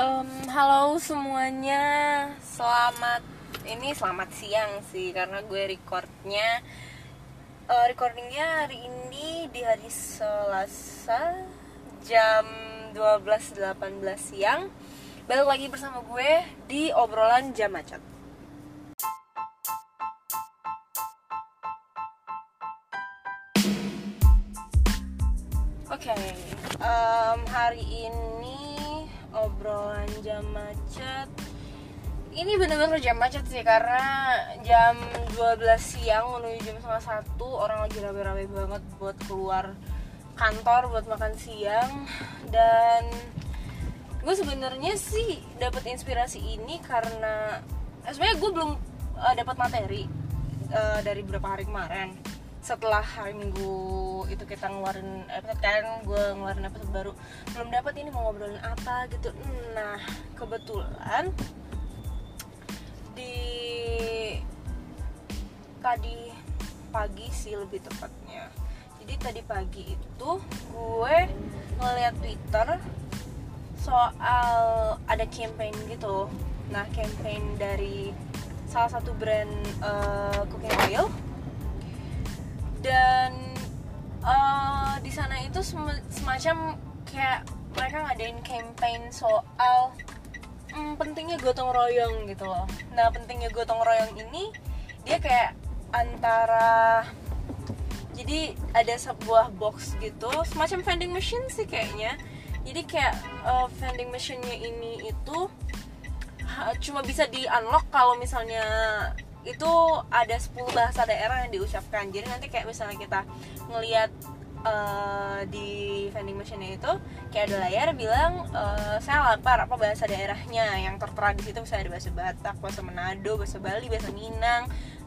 Em, halo semuanya, selamat ini selamat siang sih karena gue recordnya eh, recordingnya hari ini di hari Selasa jam 12.18 siang. Balik lagi bersama gue di obrolan jam macet. Oke, em, hari ini obrolan jam macet. Ini bener-bener jam macet sih karena jam 12 siang menuju jam setengah satu orang lagi rame-rame banget buat keluar kantor buat makan siang. Dan gue sebenarnya sih dapat inspirasi ini karena eh, sebenarnya gue belum eh, dapat materi eh, dari beberapa hari kemarin setelah hari minggu itu kita ngeluarin episode kan gue ngeluarin episode baru belum dapat ini mau ngobrolin apa gitu. Nah kebetulan di tadi pagi sih lebih tepatnya. Jadi tadi pagi itu gue ngeliat twitter soal ada campaign gitu. Nah campaign dari salah satu brand eh, cooking oil dan eh, di sana itu sem- semacam kayak mereka ngadain campaign soal mm, pentingnya gotong royong gitu loh. Nah pentingnya gotong royong ini dia kayak antara jadi ada sebuah box gitu semacam vending machine sih kayaknya. Jadi kayak eh, vending machine-nya ini itu cuma bisa di unlock kalau misalnya itu ada 10 bahasa daerah yang diucapkan. Jadi nanti kayak misalnya kita ngelihat eh, di vending machine itu kayak ada layar bilang eh, saya lapar apa bahasa daerahnya? Yang tertera di situ misalnya ada bahasa Batak, bahasa Manado, bahasa Bali, bahasa Minang,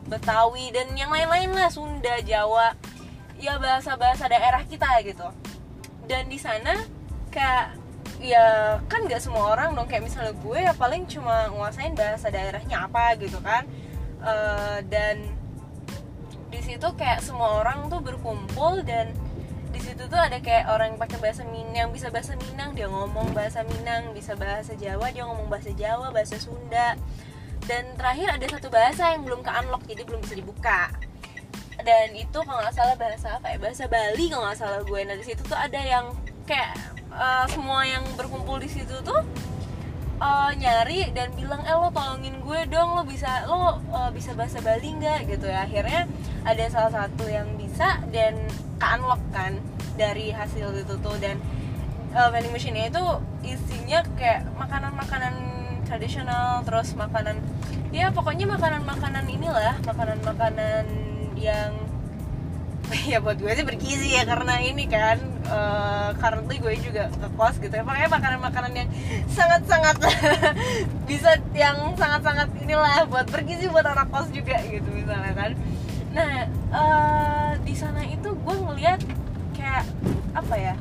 Betawi dan yang lain-lain lah Sunda, Jawa. Ya bahasa-bahasa daerah kita gitu. Dan di sana kayak ya kan nggak semua orang dong. Kayak misalnya gue ya paling cuma nguasain bahasa daerahnya apa gitu kan Eh, dan di situ kayak semua orang tuh berkumpul dan di situ tuh ada kayak orang yang pakai bahasa Minang bisa bahasa Minang dia ngomong bahasa Minang bisa bahasa Jawa dia ngomong bahasa Jawa bahasa Sunda. Dan terakhir ada satu bahasa yang belum ke unlock jadi belum bisa dibuka. Dan itu kalau nggak salah bahasa apa ya? Bahasa Bali kalau nggak salah gue. Nah di situ tuh ada yang kayak eh, semua yang berkumpul di situ tuh eh, nyari dan bilang eh lo tolongin gue dong lo bisa lo eh, bisa bahasa Bali nggak? Gitu ya. Akhirnya ada salah satu yang bisa dan ke unlock kan dari hasil itu tuh. Dan uh, vending machine itu isinya kayak makanan-makanan tradisional terus makanan ya pokoknya makanan-makanan inilah makanan-makanan yang ya buat gue sih bergizi ya karena ini kan uh, currently gue juga ke kos gitu ya. Makanya makanan-makanan yang sangat-sangat bisa yang sangat-sangat inilah buat bergizi buat anak kos juga gitu misalnya kan. Nah uh, di sana itu gue ngeliat kayak apa ya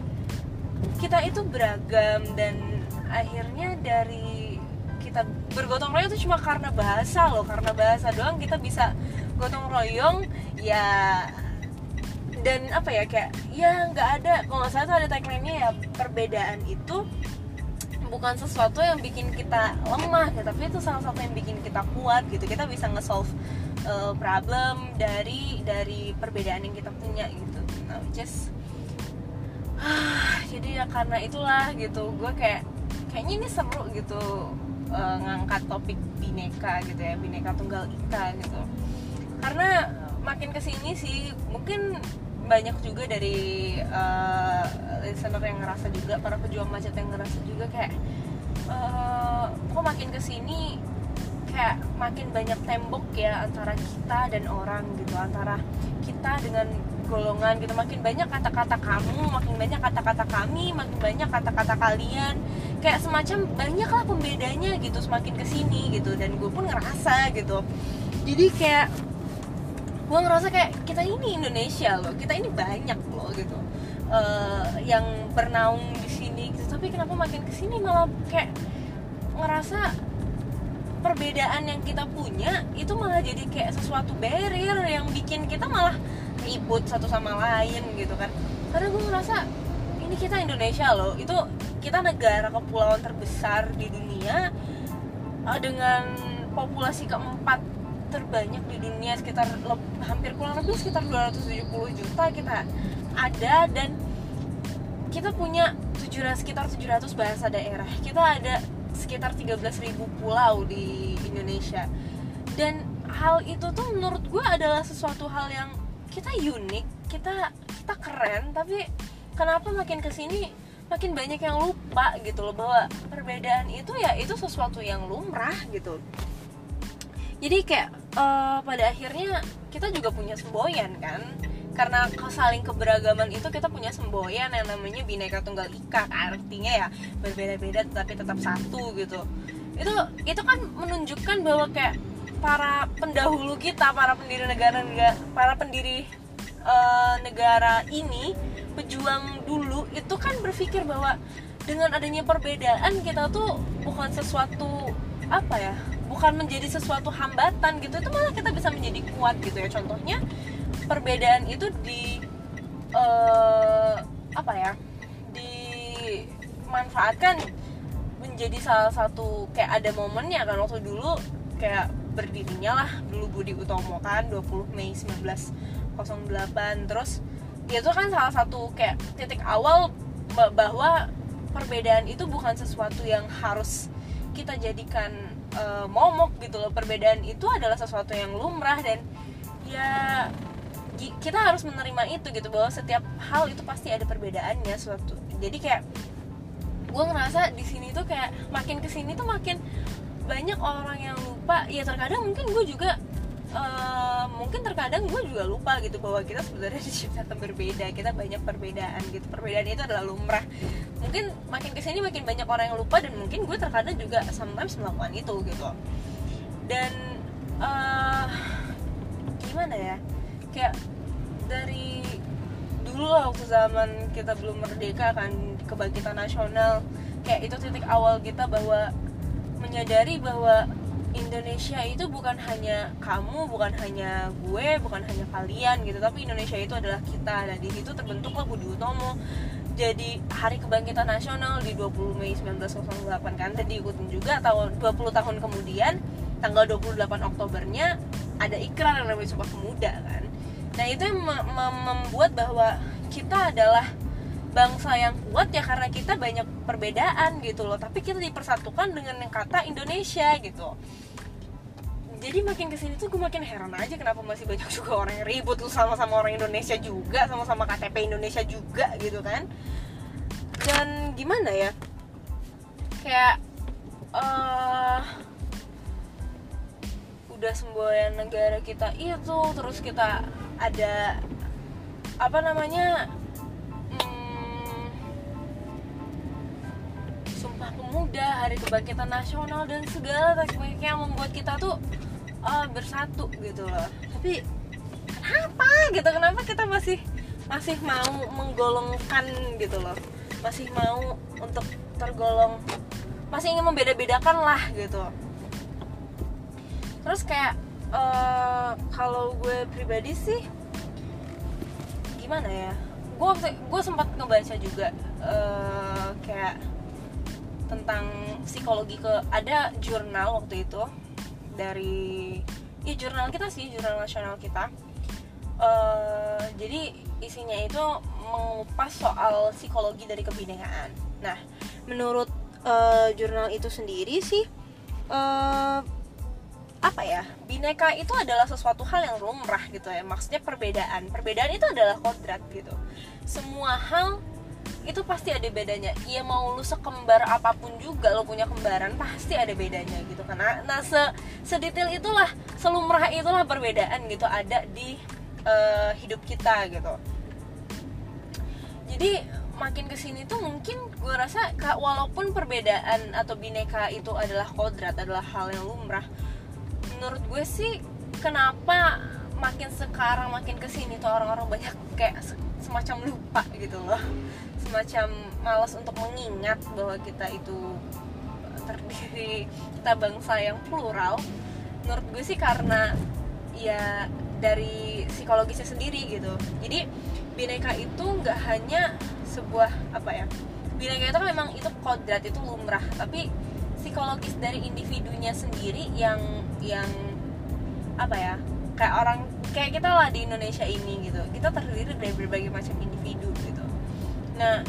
kita itu beragam dan akhirnya dari kita bergotong royong itu cuma karena bahasa loh karena bahasa doang kita bisa gotong royong ya dan apa ya kayak ya nggak ada. Kalau nggak salah tuh ada tagline-nya ya perbedaan itu bukan sesuatu yang bikin kita lemah ya, tapi itu salah satu yang bikin kita kuat gitu. Kita bisa nge-solve uh, problem dari dari perbedaan yang kita punya gitu. Nah just jadi ya karena itulah gitu gue kayak kayaknya ini seru gitu uh, ngangkat topik bineka gitu ya bineka tunggal ika gitu. Karena makin ke sini sih mungkin banyak juga dari uh, listener yang ngerasa juga para pejuang macet yang ngerasa juga kayak uh, kok makin ke sini kayak makin banyak tembok ya antara kita dan orang gitu antara kita dengan golongan gitu. Makin banyak kata-kata kamu makin banyak kata-kata kami makin banyak kata-kata kalian. Kayak semacam banyak lah pembedanya gitu semakin ke sini gitu. Dan gue pun ngerasa gitu. Jadi kayak gue ngerasa kayak kita ini Indonesia loh kita ini banyak loh gitu. Eh, yang bernaung di sini gitu. Tapi kenapa makin ke sini malah kayak ngerasa perbedaan yang kita punya itu malah jadi kayak sesuatu barrier yang bikin kita malah ribut satu sama lain gitu kan. Karena gue ngerasa ini kita Indonesia loh itu kita negara kepulauan terbesar di dunia uh, dengan populasi keempat terbanyak di dunia sekitar hampir kurang lebih sekitar 270 juta kita ada dan kita punya 700 sekitar 700 bahasa daerah. Kita ada sekitar 13.000 pulau di Indonesia. Dan hal itu tuh menurut gue adalah sesuatu hal yang kita unik kita kita keren tapi kenapa makin ke sini makin banyak yang lupa gitu loh bahwa perbedaan itu ya itu sesuatu yang lumrah gitu jadi kayak uh, pada akhirnya kita juga punya semboyan kan? Karena saling keberagaman itu kita punya semboyan yang namanya bineka tunggal ika kan? Artinya ya berbeda-beda tapi tetap satu gitu. Itu itu kan menunjukkan bahwa kayak para pendahulu kita para pendiri negara, para pendiri uh, negara ini pejuang dulu itu kan berpikir bahwa dengan adanya perbedaan kita tuh bukan sesuatu apa ya bukan menjadi sesuatu hambatan gitu itu malah kita bisa menjadi kuat gitu ya. Contohnya perbedaan itu di uh, apa ya dimanfaatkan menjadi salah satu kayak ada momennya kan waktu dulu kayak berdirinya lah dulu Budi Utomo kan 20 Mei 1908 terus itu kan salah satu kayak titik awal bahwa perbedaan itu bukan sesuatu yang harus kita jadikan uh, momok gitu loh. Perbedaan itu adalah sesuatu yang lumrah dan ya kita harus menerima itu gitu bahwa setiap hal itu pasti ada perbedaannya suatu. Jadi kayak gue ngerasa di sini tuh kayak makin ke sini tuh makin banyak orang yang lupa. Ya terkadang mungkin gue juga uh, mungkin terkadang gue juga lupa gitu bahwa kita sebenarnya diciptakan berbeda kita banyak perbedaan gitu. Perbedaan itu adalah lumrah mungkin makin ke sini makin banyak orang yang lupa dan mungkin gue terkadang juga sometimes melakukan itu gitu. Dan uh, gimana ya? Kayak dari dulu lah waktu zaman kita belum merdeka kan kebangkitan nasional kayak itu titik awal kita bahwa menyadari bahwa Indonesia itu bukan hanya kamu, bukan hanya gue, bukan hanya kalian gitu, tapi Indonesia itu adalah kita. Dan di situ terbentuklah Budi Utomo jadi Hari Kebangkitan Nasional di 20 Mei 1908 kan. Tadi ikutin juga tahun 20 tahun kemudian tanggal 28 Oktobernya ada ikrar yang namanya Sumpah Pemuda kan. Nah, itu yang membuat bahwa kita adalah bangsa yang kuat ya karena kita banyak perbedaan gitu loh. Tapi kita dipersatukan dengan kata Indonesia gitu jadi makin ke sini tuh gue makin heran aja kenapa masih banyak juga orang yang ribut tuh sama-sama orang Indonesia juga sama-sama KTP Indonesia juga gitu kan. Dan gimana ya? Kayak uh, udah semboyan negara kita itu terus kita ada apa namanya Pemuda, Hari Kebangkitan Nasional dan segala teknik yang membuat kita tuh uh, bersatu gitu loh. Tapi kenapa gitu? Kenapa kita masih masih mau menggolongkan gitu loh? Masih mau untuk tergolong masih ingin membeda-bedakan lah gitu. Terus kayak uh, kalau gue pribadi sih gimana ya? Gue gue sempat ngebaca juga uh, kayak tentang psikologi ke ada jurnal waktu itu dari ya jurnal kita sih jurnal nasional kita. Uh, jadi isinya itu mengupas soal psikologi dari kebinekaan nah menurut uh, jurnal itu sendiri sih uh, apa ya bineka itu adalah sesuatu hal yang lumrah gitu ya. Maksudnya perbedaan. Perbedaan itu adalah kodrat gitu. Semua hal itu pasti ada bedanya. Iya mau lu sekembar apa pun juga lo punya kembaran pasti ada bedanya gitu karena nah se sedetail itulah selumrah itulah perbedaan gitu ada di uh, hidup kita gitu. Jadi makin ke sini tuh mungkin gue rasa walaupun perbedaan atau bineka itu adalah kodrat adalah hal yang lumrah menurut gue sih kenapa makin sekarang makin ke sini tuh orang-orang banyak kayak semacam lupa gitu loh. Semacam malas untuk mengingat bahwa kita itu terdiri kita bangsa yang plural. Menurut gue sih karena ya dari psikologisnya sendiri gitu. Jadi bineka itu nggak hanya sebuah apa ya bineka itu kan memang itu kodrat itu lumrah. Tapi psikologis dari individunya sendiri yang yang apa ya kayak orang kayak kita lah di Indonesia ini gitu. Kita terdiri dari berbagai macam individu gitu. Nah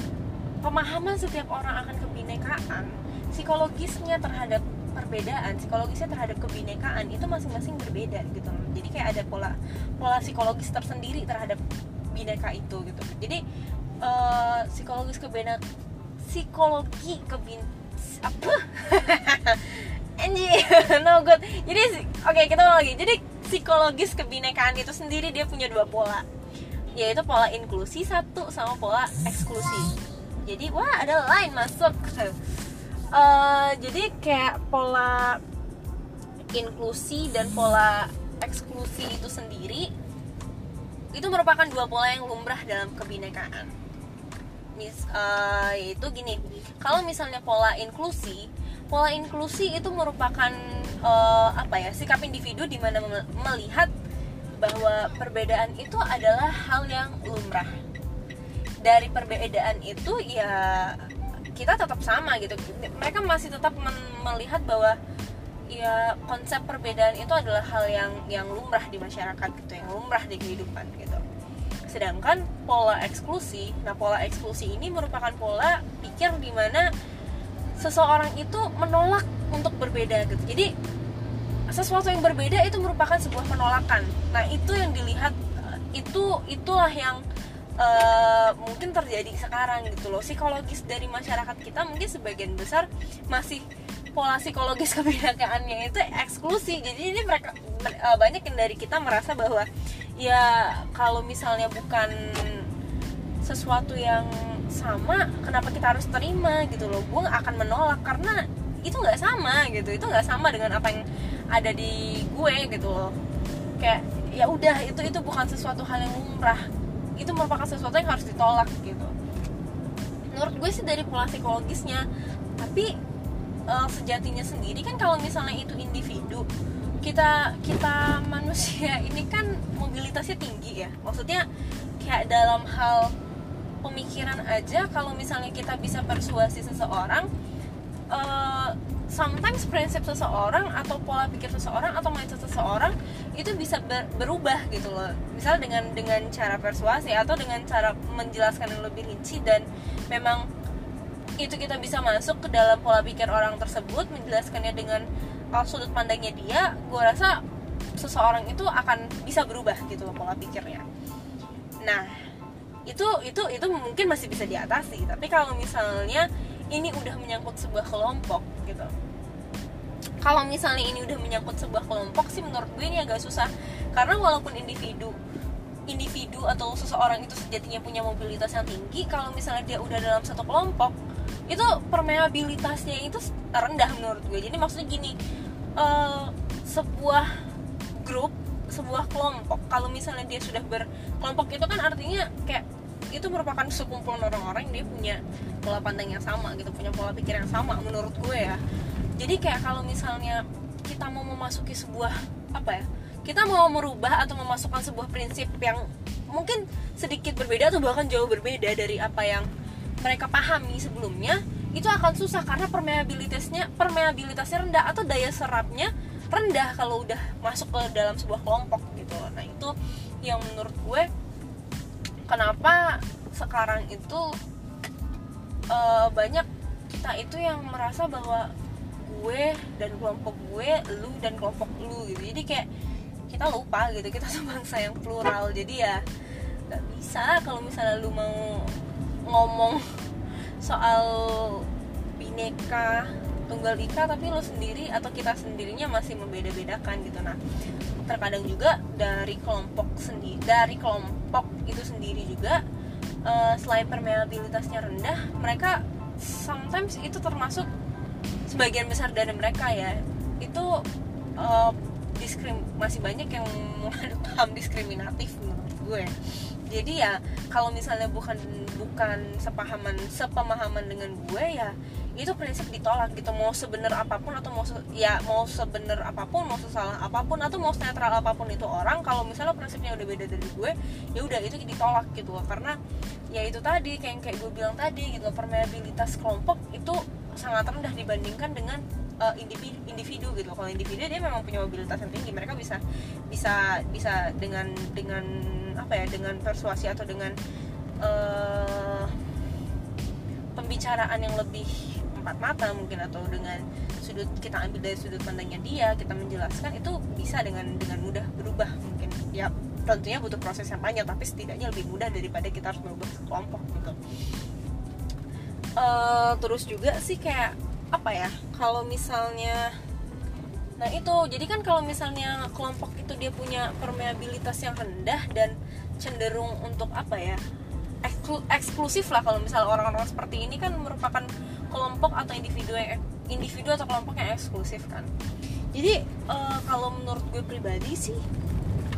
pemahaman setiap orang akan kebinekaan psikologisnya terhadap perbedaan psikologisnya terhadap kebinekaan itu masing-masing berbeda gitu. Jadi kayak ada pola pola psikologis tersendiri terhadap bineka itu gitu. Jadi uh, psikologis kebena psikologi kebin apa? Anjir no good. Jadi oke okay, kita lagi. Jadi psikologis kebinekaan itu sendiri dia punya dua pola. Yaitu pola inklusi satu sama pola eksklusi. Jadi wah ada lain masuk. Uh, jadi kayak pola inklusi dan pola eksklusi itu sendiri itu merupakan dua pola yang lumrah dalam kebinekaan. Mis uh, yaitu gini. Kalau misalnya pola inklusi pola inklusi itu merupakan uh, apa ya sikap individu di mana melihat bahwa perbedaan itu adalah hal yang lumrah. Dari perbedaan itu ya kita tetap sama gitu. Mereka masih tetap melihat bahwa ya konsep perbedaan itu adalah hal yang yang lumrah di masyarakat gitu yang lumrah di kehidupan gitu. Sedangkan pola eksklusi nah pola eksklusi ini merupakan pola pikir di mana seseorang itu menolak untuk berbeda gitu. Jadi sesuatu yang berbeda itu merupakan sebuah penolakan. Nah itu yang dilihat itu itulah yang uh, mungkin terjadi sekarang gitu loh. Psikologis dari masyarakat kita mungkin sebagian besar masih pola psikologis kebinekaannya itu eksklusi jadi ini mereka uh, banyak yang dari kita merasa bahwa ya kalau misalnya bukan sesuatu yang sama kenapa kita harus terima gitu loh. Gue akan menolak karena itu nggak sama gitu. Itu nggak sama dengan apa yang ada di gue gitu loh. Kayak ya udah itu itu bukan sesuatu hal yang lumrah. Itu merupakan sesuatu yang harus ditolak gitu. Menurut gue sih dari pola psikologisnya. Tapi uh, sejatinya sendiri kan kalau misalnya itu individu kita kita manusia ini kan mobilitasnya tinggi ya. Maksudnya kayak dalam hal pemikiran aja kalau misalnya kita bisa persuasi seseorang uh, sometimes prinsip seseorang atau pola pikir seseorang atau mindset seseorang itu bisa ber, berubah gitu loh. Misal dengan dengan cara persuasi atau dengan cara menjelaskan yang lebih rinci dan memang itu kita bisa masuk ke dalam pola pikir orang tersebut menjelaskannya dengan sudut pandangnya dia gue rasa seseorang itu akan bisa berubah gitu loh pola pikirnya. Nah itu itu itu mungkin masih bisa diatasi. Tapi kalau misalnya ini udah menyangkut sebuah kelompok gitu. Kalau misalnya ini udah menyangkut sebuah kelompok sih menurut gue ini agak susah. Karena walaupun individu individu atau seseorang itu sejatinya punya mobilitas yang tinggi kalau misalnya dia udah dalam satu kelompok itu permeabilitasnya itu rendah menurut gue. Jadi maksudnya gini uh, sebuah grup sebuah kelompok kalau misalnya dia sudah berkelompok itu kan artinya kayak itu merupakan sekumpulan orang-orang yang dia punya pola pandang yang sama gitu punya pola pikir yang sama menurut gue ya. Jadi kayak kalau misalnya kita mau memasuki sebuah apa ya kita mau merubah atau memasukkan sebuah prinsip yang mungkin sedikit berbeda atau bahkan jauh berbeda dari apa yang mereka pahami sebelumnya itu akan susah karena permeabilitasnya permeabilitasnya rendah atau daya serapnya rendah kalau udah masuk ke dalam sebuah kelompok gitu. Nah itu yang menurut gue kenapa sekarang itu uh, banyak kita itu yang merasa bahwa gue dan kelompok gue, lu dan kelompok lu gitu. Jadi kayak kita lupa gitu kita tuh bangsa yang plural. Jadi ya nggak bisa kalau misalnya lu mau ngomong soal bineka tunggal ika tapi lo sendiri atau kita sendirinya masih membeda-bedakan gitu nah terkadang juga dari kelompok sendiri dari kelompok itu sendiri juga uh, selain permeabilitasnya rendah mereka sometimes itu termasuk sebagian besar dari mereka ya. Itu uh, diskrim masih banyak yang paham diskriminatif menurut gue. Jadi ya kalau misalnya bukan bukan sepahaman sepemahaman dengan gue ya itu prinsip ditolak gitu mau sebenar apa pun atau mau se, ya mau sebenar apa pun mau sesalah apa pun atau mau netral apa pun itu orang kalau misalnya prinsipnya udah beda dari gue ya udah itu ditolak gitu loh. Karena ya itu tadi kayak kayak gue bilang tadi gitu permeabilitas kelompok itu sangat rendah dibandingkan dengan uh, individu individu gitu kalau individu dia memang punya mobilitas yang tinggi mereka bisa bisa bisa dengan dengan apa ya dengan persuasi atau dengan uh, pembicaraan yang lebih empat mata mungkin atau dengan sudut kita ambil dari sudut pandangnya dia kita menjelaskan itu bisa dengan dengan mudah berubah mungkin. Ya tentunya butuh proses yang panjang tapi setidaknya lebih mudah daripada kita harus merubah kelompok gitu. Uh, terus juga sih kayak apa ya kalau misalnya nah itu jadi kan kalau misalnya kelompok itu dia punya permeabilitas yang rendah dan cenderung untuk apa ya eksklusif lah kalau misalnya orang-orang seperti ini kan merupakan kelompok atau individu yang individu atau kelompok yang eksklusif kan. Jadi uh, kalau menurut gue pribadi sih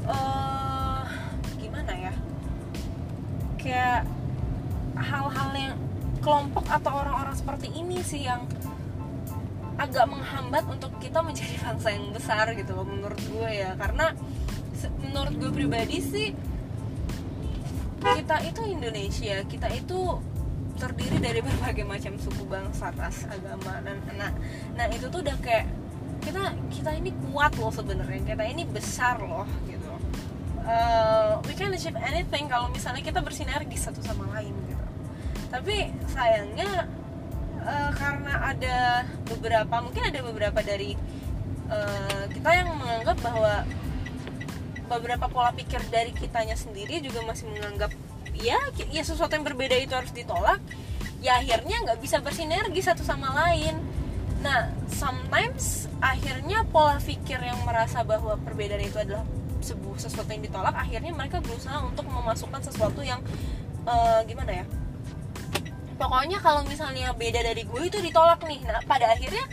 uh, gimana ya? Kayak hal-hal yang kelompok atau orang-orang seperti ini sih yang agak menghambat untuk kita menjadi bangsa yang besar gitu loh menurut gue ya. Karena menurut gue pribadi sih kita itu Indonesia kita itu terdiri dari berbagai macam suku bangsa ras agama dan nah nah itu tuh udah kayak kita kita ini kuat loh sebenarnya. Kita ini besar loh gitu. Uh, we can achieve anything kalau misalnya kita bersinergi satu sama lain gitu. Tapi sayangnya uh, karena ada beberapa mungkin ada beberapa dari uh, kita yang menganggap bahwa beberapa pola pikir dari kitanya sendiri juga masih menganggap ya ya sesuatu yang berbeda itu harus ditolak ya akhirnya nggak bisa bersinergi satu sama lain. Nah sometimes akhirnya pola pikir yang merasa bahwa perbedaan itu adalah sebuah sesuatu yang ditolak akhirnya mereka berusaha untuk memasukkan sesuatu yang uh, gimana ya? Pokoknya kalau misalnya beda dari gue itu ditolak nih. Nah pada akhirnya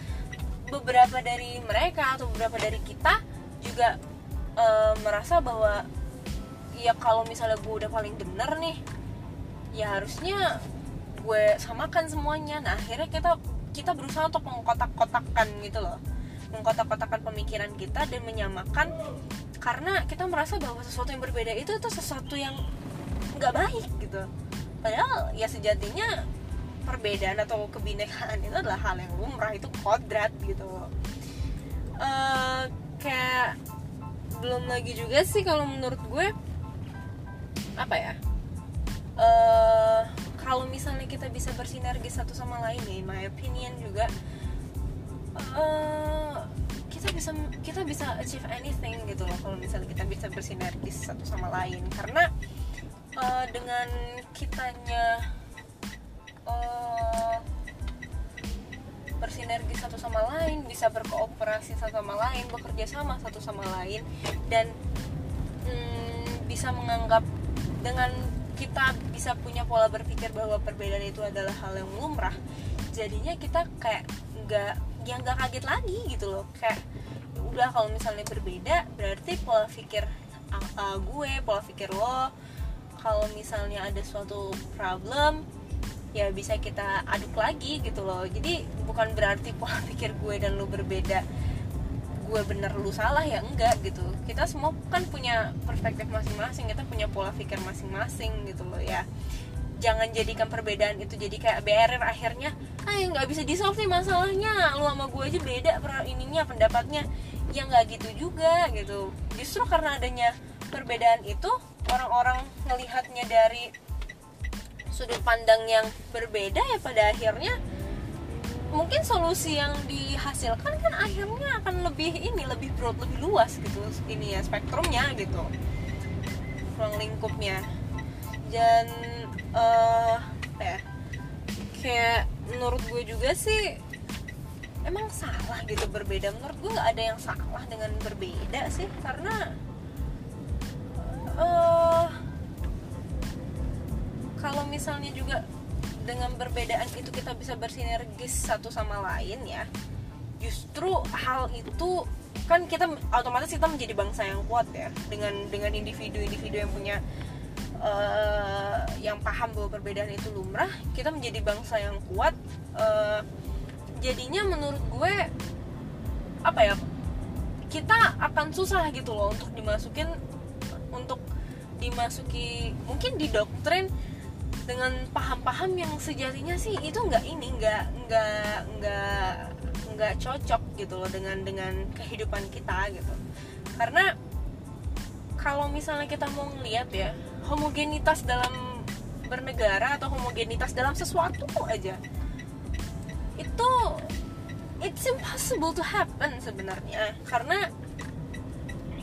beberapa dari mereka atau beberapa dari kita juga uh, merasa bahwa ya kalau misalnya gue udah paling bener nih ya harusnya gue samakan semuanya. Nah akhirnya kita kita berusaha untuk mengkotak-kotakkan gitu loh. Mengkotak-kotakkan pemikiran kita dan menyamakan karena kita merasa bahwa sesuatu yang berbeda itu itu sesuatu yang nggak baik gitu. Padahal ya sejatinya perbedaan atau kebinekaan itu adalah hal yang lumrah itu kodrat gitu. Uh, kayak belum lagi juga sih kalau menurut gue apa ya? Uh, kalau misalnya kita bisa bersinergi satu sama lain nih my opinion juga uh, kita bisa kita bisa achieve anything gitu loh kalau misalnya kita bisa bersinergi satu sama lain. Karena uh, dengan kitanya uh, bersinergi satu sama lain bisa berkooperasi satu sama lain bekerja sama satu sama lain dan hmm, bisa menganggap dengan kita bisa punya pola berpikir bahwa perbedaan itu adalah hal yang lumrah jadinya kita kayak nggak yang nggak kaget lagi gitu loh. Kayak ya udah kalau misalnya berbeda berarti pola pikir uh, gue pola pikir lo kalau misalnya ada suatu problem ya bisa kita aduk lagi gitu loh. Jadi bukan berarti pola pikir gue dan lu berbeda gue bener lu salah ya enggak gitu. Kita semua kan punya perspektif masing-masing kita punya pola pikir masing-masing gitu loh ya. Jangan jadikan perbedaan itu jadi kayak barrier akhirnya ah nggak bisa di solve nih masalahnya. Lu sama gue aja beda ininya pendapatnya. Ya nggak gitu juga gitu. Justru karena adanya perbedaan itu orang-orang ngelihatnya dari sudut pandang yang berbeda ya pada akhirnya mungkin solusi yang dihasilkan kan akhirnya akan lebih ini lebih broad lebih luas gitu ini ya spektrumnya gitu. Ruang lingkupnya. Dan uh, ya kayak menurut gue juga sih emang salah gitu berbeda. Menurut gue nggak ada yang salah dengan berbeda sih karena uh, kalau misalnya juga dengan perbedaan itu kita bisa bersinergis satu sama lain ya justru hal itu kan kita otomatis kita menjadi bangsa yang kuat ya dengan dengan individu-individu yang punya uh, yang paham bahwa perbedaan itu lumrah kita menjadi bangsa yang kuat uh, jadinya menurut gue apa ya kita akan susah gitu loh untuk dimasukin untuk dimasuki mungkin di doktrin dengan paham-paham yang sejatinya sih itu nggak ini nggak nggak nggak nggak cocok gitu loh dengan dengan kehidupan kita gitu. Karena kalau misalnya kita mau ngeliat ya homogenitas dalam bernegara atau homogenitas dalam sesuatu aja itu it's impossible to happen sebenarnya. Karena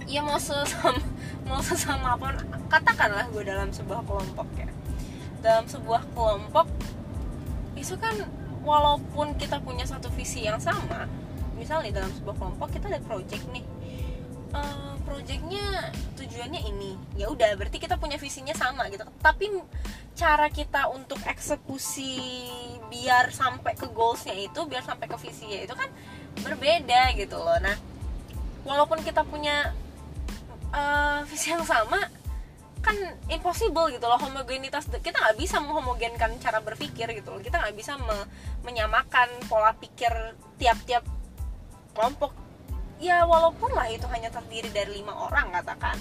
ya mau sesama mau sesama pun katakanlah gue dalam sebuah kelompok ya dalam sebuah kelompok itu kan walaupun kita punya satu visi yang sama misalnya dalam sebuah kelompok kita ada project nih. Uh, projectnya tujuannya ini. Ya udah berarti kita punya visinya sama gitu. Tapi cara kita untuk eksekusi biar sampai ke goalsnya itu biar sampai ke visinya itu kan berbeda gitu loh. Nah walaupun kita punya uh, visi yang sama kan impossible gitu loh homogenitas. Kita nggak bisa menghomogenkan cara berpikir gitu loh. Kita nggak bisa me menyamakan pola pikir tiap-tiap kelompok. Ya walaupun lah itu hanya terdiri dari lima orang katakan.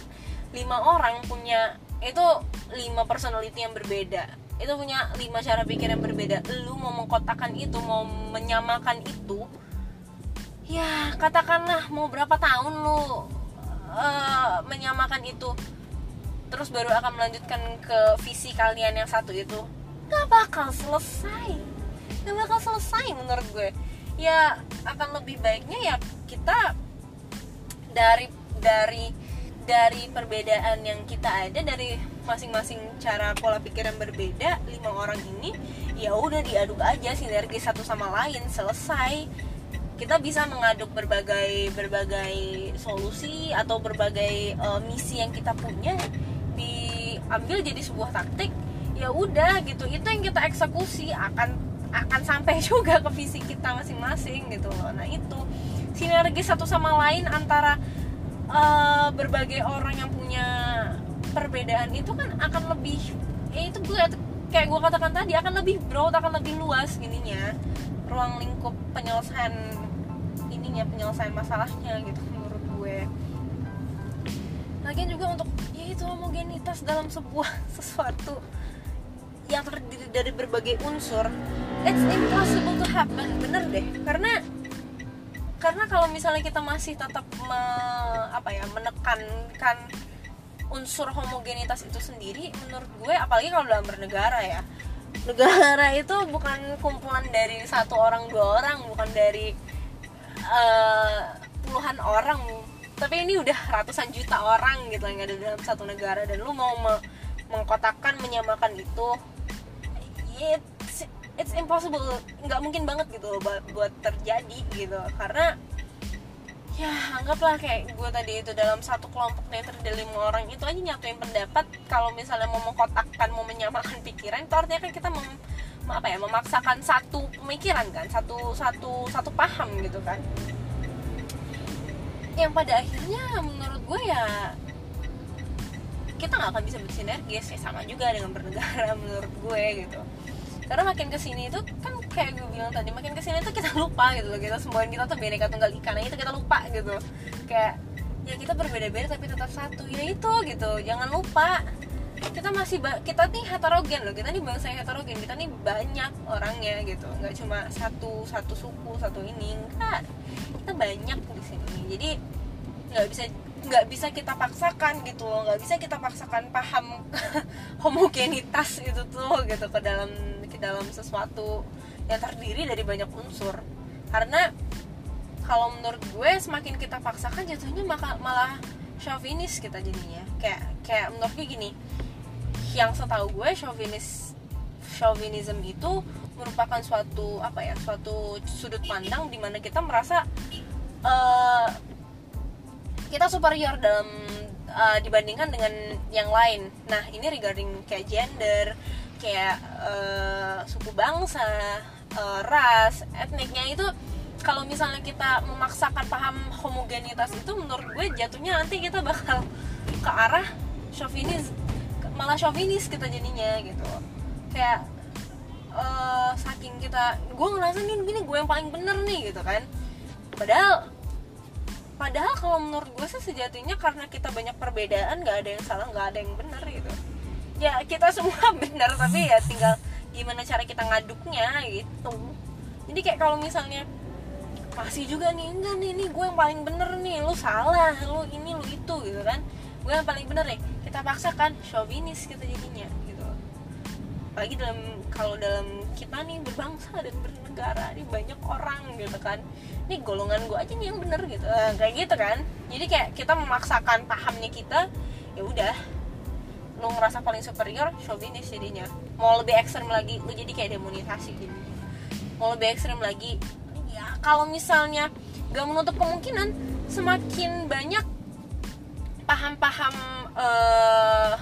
Lima orang punya itu lima personality yang berbeda. Itu punya lima cara pikir yang berbeda. Lu mau mengkotakan itu mau menyamakan itu ya katakanlah mau berapa tahun lu uh, menyamakan itu terus baru akan melanjutkan ke visi kalian yang satu itu gak bakal selesai. Gak bakal selesai menurut gue. Ya akan lebih baiknya ya kita dari dari dari perbedaan yang kita ada dari masing-masing cara pola pikir yang berbeda lima orang ini ya udah diaduk aja sinergi satu sama lain selesai. Kita bisa mengaduk berbagai berbagai solusi atau berbagai uh, misi yang kita punya diambil jadi sebuah taktik ya udah gitu. Itu yang kita eksekusi akan akan sampai juga ke visi kita masing-masing gitu loh. Nah itu sinergi satu sama lain antara uh, berbagai orang yang punya perbedaan itu kan akan lebih ya itu gue kayak gue katakan tadi akan lebih broad akan lebih luas ininya ruang lingkup penyelesaian ininya penyelesaian masalahnya gitu menurut gue. Lagian juga untuk itu homogenitas dalam sebuah sesuatu yang terdiri dari berbagai unsur it's impossible to happen bener deh. Karena karena kalau misalnya kita masih tetap me, apa ya menekankan unsur homogenitas itu sendiri menurut gue apalagi kalau dalam bernegara ya negara itu bukan kumpulan dari satu orang dua orang bukan dari uh, puluhan orang tapi ini udah ratusan juta orang gitu yang ada dalam satu negara dan lu mau me mengkotakkan menyamakan itu it's it's impossible. Nggak mungkin banget gitu buat, buat terjadi gitu. Karena ya anggaplah kayak gue tadi itu dalam satu kelompok yang terdiri lima orang itu aja nyatuin pendapat. Kalau misalnya mau mengkotakkan mau menyamakan pikiran itu artinya kan kita mem, apa ya memaksakan satu pemikiran kan satu satu satu paham gitu kan yang pada akhirnya menurut gue ya kita nggak akan bisa bersinergis. Ya sama juga dengan bernegara menurut gue gitu. Karena makin ke sini itu kan kayak gue bilang tadi makin ke sini tuh kita lupa gitu loh. Kita semboyan kita tuh bineka tunggal ika itu kita lupa gitu. Kayak ya kita berbeda-beda tapi tetap satu. Ya itu gitu. Jangan lupa kita masih kita nih heterogen loh kita nih bangsa yang heterogen kita nih banyak orangnya gitu. Nggak cuma satu satu suku satu ini enggak kita banyak di sini. Jadi nggak bisa nggak bisa kita paksakan gitu loh. Nggak bisa kita paksakan paham homogenitas itu tuh gitu ke dalam ke dalam sesuatu yang terdiri dari banyak unsur. Karena kalau menurut gue semakin kita paksakan jatuhnya malah chauvinis kita jadinya. Kayak kayak menurut gue gini yang setahu gue chauvinis chauvinism itu merupakan suatu apa ya suatu sudut pandang di mana kita merasa uh, kita superior dalam uh, dibandingkan dengan yang lain. Nah ini regarding kayak gender kayak uh, suku bangsa uh, ras etniknya itu kalau misalnya kita memaksakan paham homogenitas itu menurut gue jatuhnya nanti kita bakal ke arah chauvinis malah chauvinis kita jadinya gitu. Kayak uh, saking kita gue ngerasa nih gini gue yang paling bener nih gitu kan. Padahal padahal kalau menurut gue sih sejatinya karena kita banyak perbedaan nggak ada yang salah nggak ada yang benar gitu. Ya kita semua benar tapi ya tinggal gimana cara kita ngaduknya gitu. Jadi kayak kalau misalnya masih juga nih enggak nih ini gue yang paling bener nih lu salah lu ini lu itu gitu kan gue yang paling bener nih kita paksakan chauvinis kita jadinya gitu. Apalagi dalam kalau dalam kita nih berbangsa dan bernegara nih banyak orang gitu kan. Ini golongan gue aja nih yang bener gitu. Nah, kayak gitu kan. Jadi kayak kita memaksakan pahamnya kita ya udah. Lu ngerasa paling superior chauvinis jadinya. Mau lebih ekstrem lagi lu jadi kayak demonisasi gitu. Mau lebih ekstrem lagi ya kalau misalnya gak menutup kemungkinan semakin banyak paham-paham eh,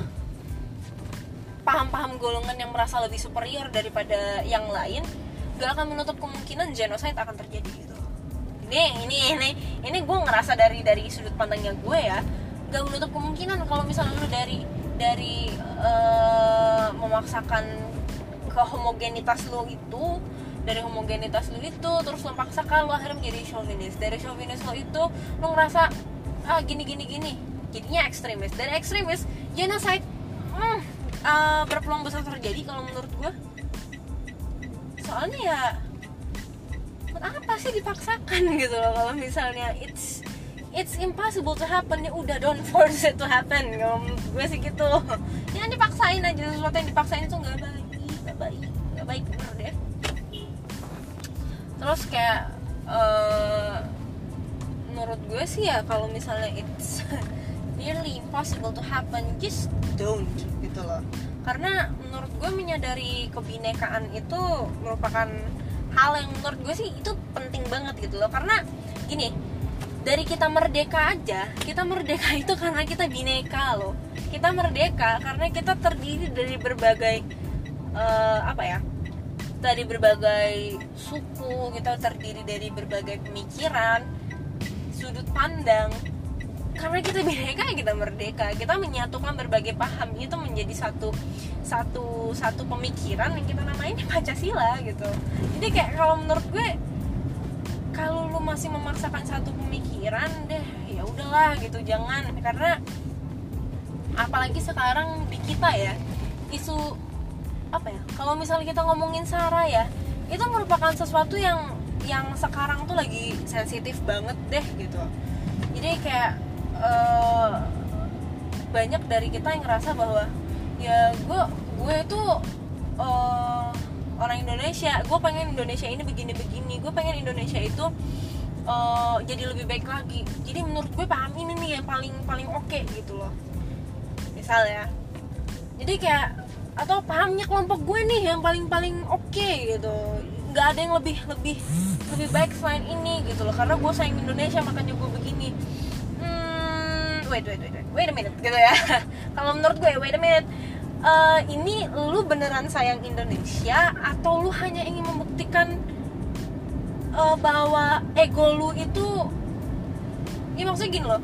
paham-paham golongan yang merasa lebih superior daripada yang lain gak akan menutup kemungkinan genocide akan terjadi gitu. Ini ini ini ini gue ngerasa dari dari sudut pandangnya gue ya gak menutup kemungkinan kalau misalnya lu dari dari eh, memaksakan kehomogenitas lu itu dari homogenitas lu itu terus lu paksakan lu akhirnya menjadi chauvinis dari chauvinis lu itu lu ngerasa ah gini gini gini jadinya ekstremis. Dan ekstremis genocide hmm, eh, berpeluang besar terjadi kalau menurut gue soalnya ya buat apa sih dipaksakan gitu loh kalau misalnya it's it's impossible to happen. Ya udah don't force it to happen. Kalau gue sih gitu jangan dipaksain aja. Sesuatu yang dipaksain itu nggak baik nggak baik nggak baik. Bener deh. Terus kayak eh, menurut gue sih ya kalau misalnya it's nearly impossible to happen. Just don't gitu loh. karena menurut gue menyadari kebinekaan itu merupakan hal yang menurut gue sih itu penting banget gitu loh. Karena gini dari kita merdeka aja kita merdeka itu karena kita bineka loh. Kita merdeka karena kita terdiri dari berbagai eh, apa ya dari berbagai suku kita terdiri dari berbagai pemikiran sudut pandang karena kita bineka ya kita merdeka. Kita menyatukan berbagai paham. Itu menjadi satu satu satu pemikiran yang kita namain pancasila gitu. Jadi kayak kalau menurut gue kalau lu masih memaksakan satu pemikiran deh ya udahlah gitu. Jangan. Karena apalagi sekarang di kita ya isu apa ya kalau misalnya kita ngomongin sara ya itu merupakan sesuatu yang yang sekarang tuh lagi sensitif banget deh gitu. Jadi kayak eh, banyak dari kita yang ngerasa bahwa ya gue gue tuh eh, orang Indonesia. Gue pengen Indonesia ini begini begini gue pengen Indonesia itu eh, jadi lebih baik lagi. Jadi menurut gue paham ini nih yang paling paling oke gitu loh. Misalnya. Jadi kayak atau pahamnya kelompok gue nih yang paling paling oke gitu. Nggak ada yang lebih lebih lebih baik selain ini gitu loh. Karena gue sayang Indonesia makanya gue begini wait wait wait wait a minute gitu ya kalau menurut gue wait a minute Eh, ini lu beneran sayang Indonesia atau lu hanya ingin membuktikan eh, bahwa ego lu itu ya maksudnya gini loh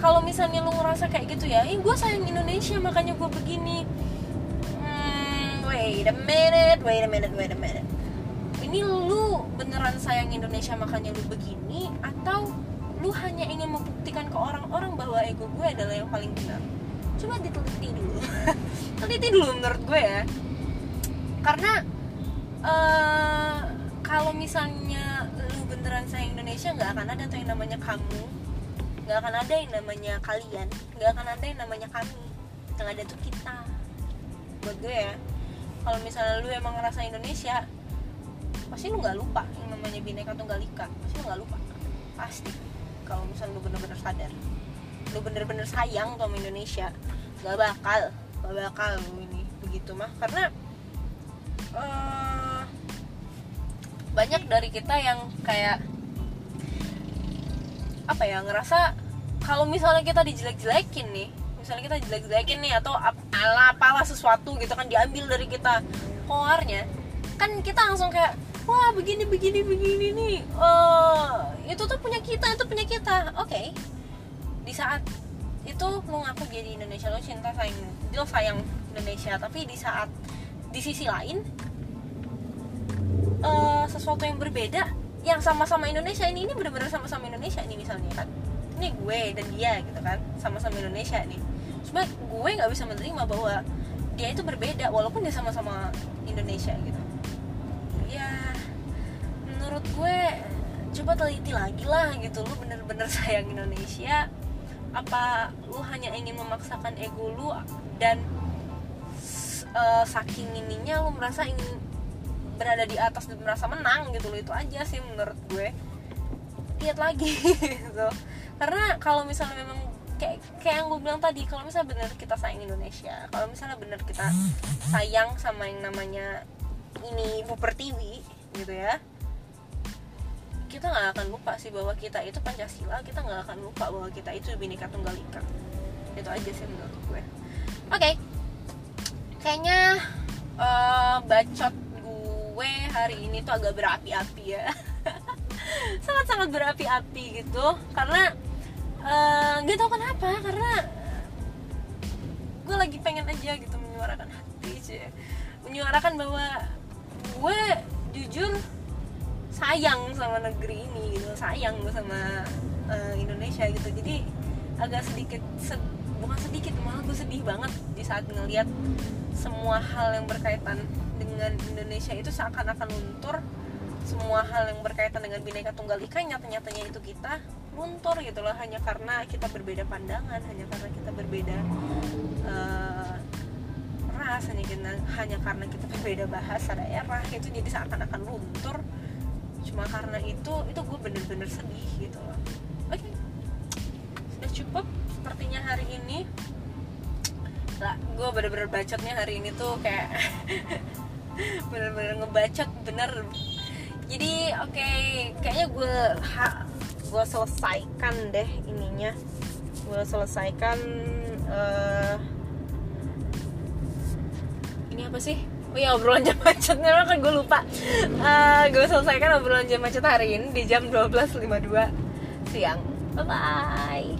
kalau misalnya lu ngerasa kayak gitu ya, ih gue sayang Indonesia makanya gue begini. Hmm, wait a minute, wait a minute, wait a minute. Ini lu beneran sayang Indonesia makanya lu begini atau lu hanya ingin membuktikan ke orang-orang bahwa ego gue adalah yang paling benar? Coba diteliti dulu. teliti dulu menurut gue ya. Karena eh kalau misalnya lu beneran sayang Indonesia nggak akan ada tuh yang namanya kamu. Nggak akan ada yang namanya kalian. Nggak akan ada yang namanya kami. Yang ada tuh kita. Buat gue ya. Kalau misalnya lu emang ngerasa Indonesia pasti lu nggak lupa yang namanya bineka tunggal ika. Pasti lu nggak lupa. Pasti kalau misalnya lu bener-bener sadar. Lu bener-bener sayang sama Indonesia nggak bakal nggak bakal lu ini begitu mah. Karena eh, banyak dari kita yang kayak apa ya ngerasa kalau misalnya kita dijelek-jelekin nih misalnya kita jelek-jelekin nih atau ala apalah sesuatu gitu kan diambil dari kita keluarnya kan kita langsung kayak wah begini begini begini nih eh itu tuh punya kita itu punya kita. Oke. Di saat itu lu ngaku jadi Indonesia? Lu cinta sayang lu sayang Indonesia. Tapi di saat di sisi lain eh, sesuatu yang berbeda yang sama-sama Indonesia ini ini benar-benar sama-sama Indonesia ini misalnya kan? Ini gue dan dia gitu kan? Sama-sama Indonesia nih. Cuma gue nggak bisa menerima bahwa dia itu berbeda walaupun dia sama-sama Indonesia gitu. Ya menurut gue coba teliti lagi lah gitu lu bener-bener sayang Indonesia apa lu hanya ingin memaksakan ego lu dan uh, saking ininya lu merasa ingin berada di atas dan merasa menang gitu loh itu aja sih menurut gue. Lihat lagi gitu. Karena kalau misalnya memang kayak kayak yang gue bilang tadi kalau misalnya bener kita sayang Indonesia kalau misalnya bener kita sayang sama yang namanya ini Ibu Pertiwi gitu ya kita nggak akan lupa sih bahwa kita itu Pancasila kita nggak akan lupa bahwa kita itu Bhinneka Tunggal Ika. Itu aja sih menurut gue. Oke. Okay. kayaknya uh, bacot gue hari ini tuh agak berapi-api ya. Sangat-sangat berapi-api gitu. Karena uh, eh, gak tau kenapa karena gue lagi pengen aja gitu menyuarakan hati sih menyuarakan bahwa gue jujur sayang sama negeri ini gitu sayang gue sama uh, Indonesia gitu. Jadi agak sedikit sed, bukan sedikit malah gue sedih banget di saat ngelihat semua hal yang berkaitan dengan Indonesia itu seakan-akan luntur. Semua hal yang berkaitan dengan bineka tunggal ika nyata-nyatanya itu kita luntur gitu loh. Hanya karena kita berbeda pandangan hanya karena kita berbeda uh, ras hanya, hanya karena kita berbeda bahasa daerah itu jadi seakan-akan luntur cuma karena itu itu gue bener-bener sedih gitu loh. Oke. Okay. sudah cukup sepertinya hari ini. Lah gue bener-bener bacotnya hari ini tuh kayak bener-bener ngebacot bener. Jadi oke okay, kayaknya gue gue selesaikan deh ininya. Gue selesaikan uh, ini apa sih oh ya obrolan jam macetnya kan gue lupa. Uh, gue selesaikan obrolan jam macet hari ini di jam 12.52 siang. Bye bye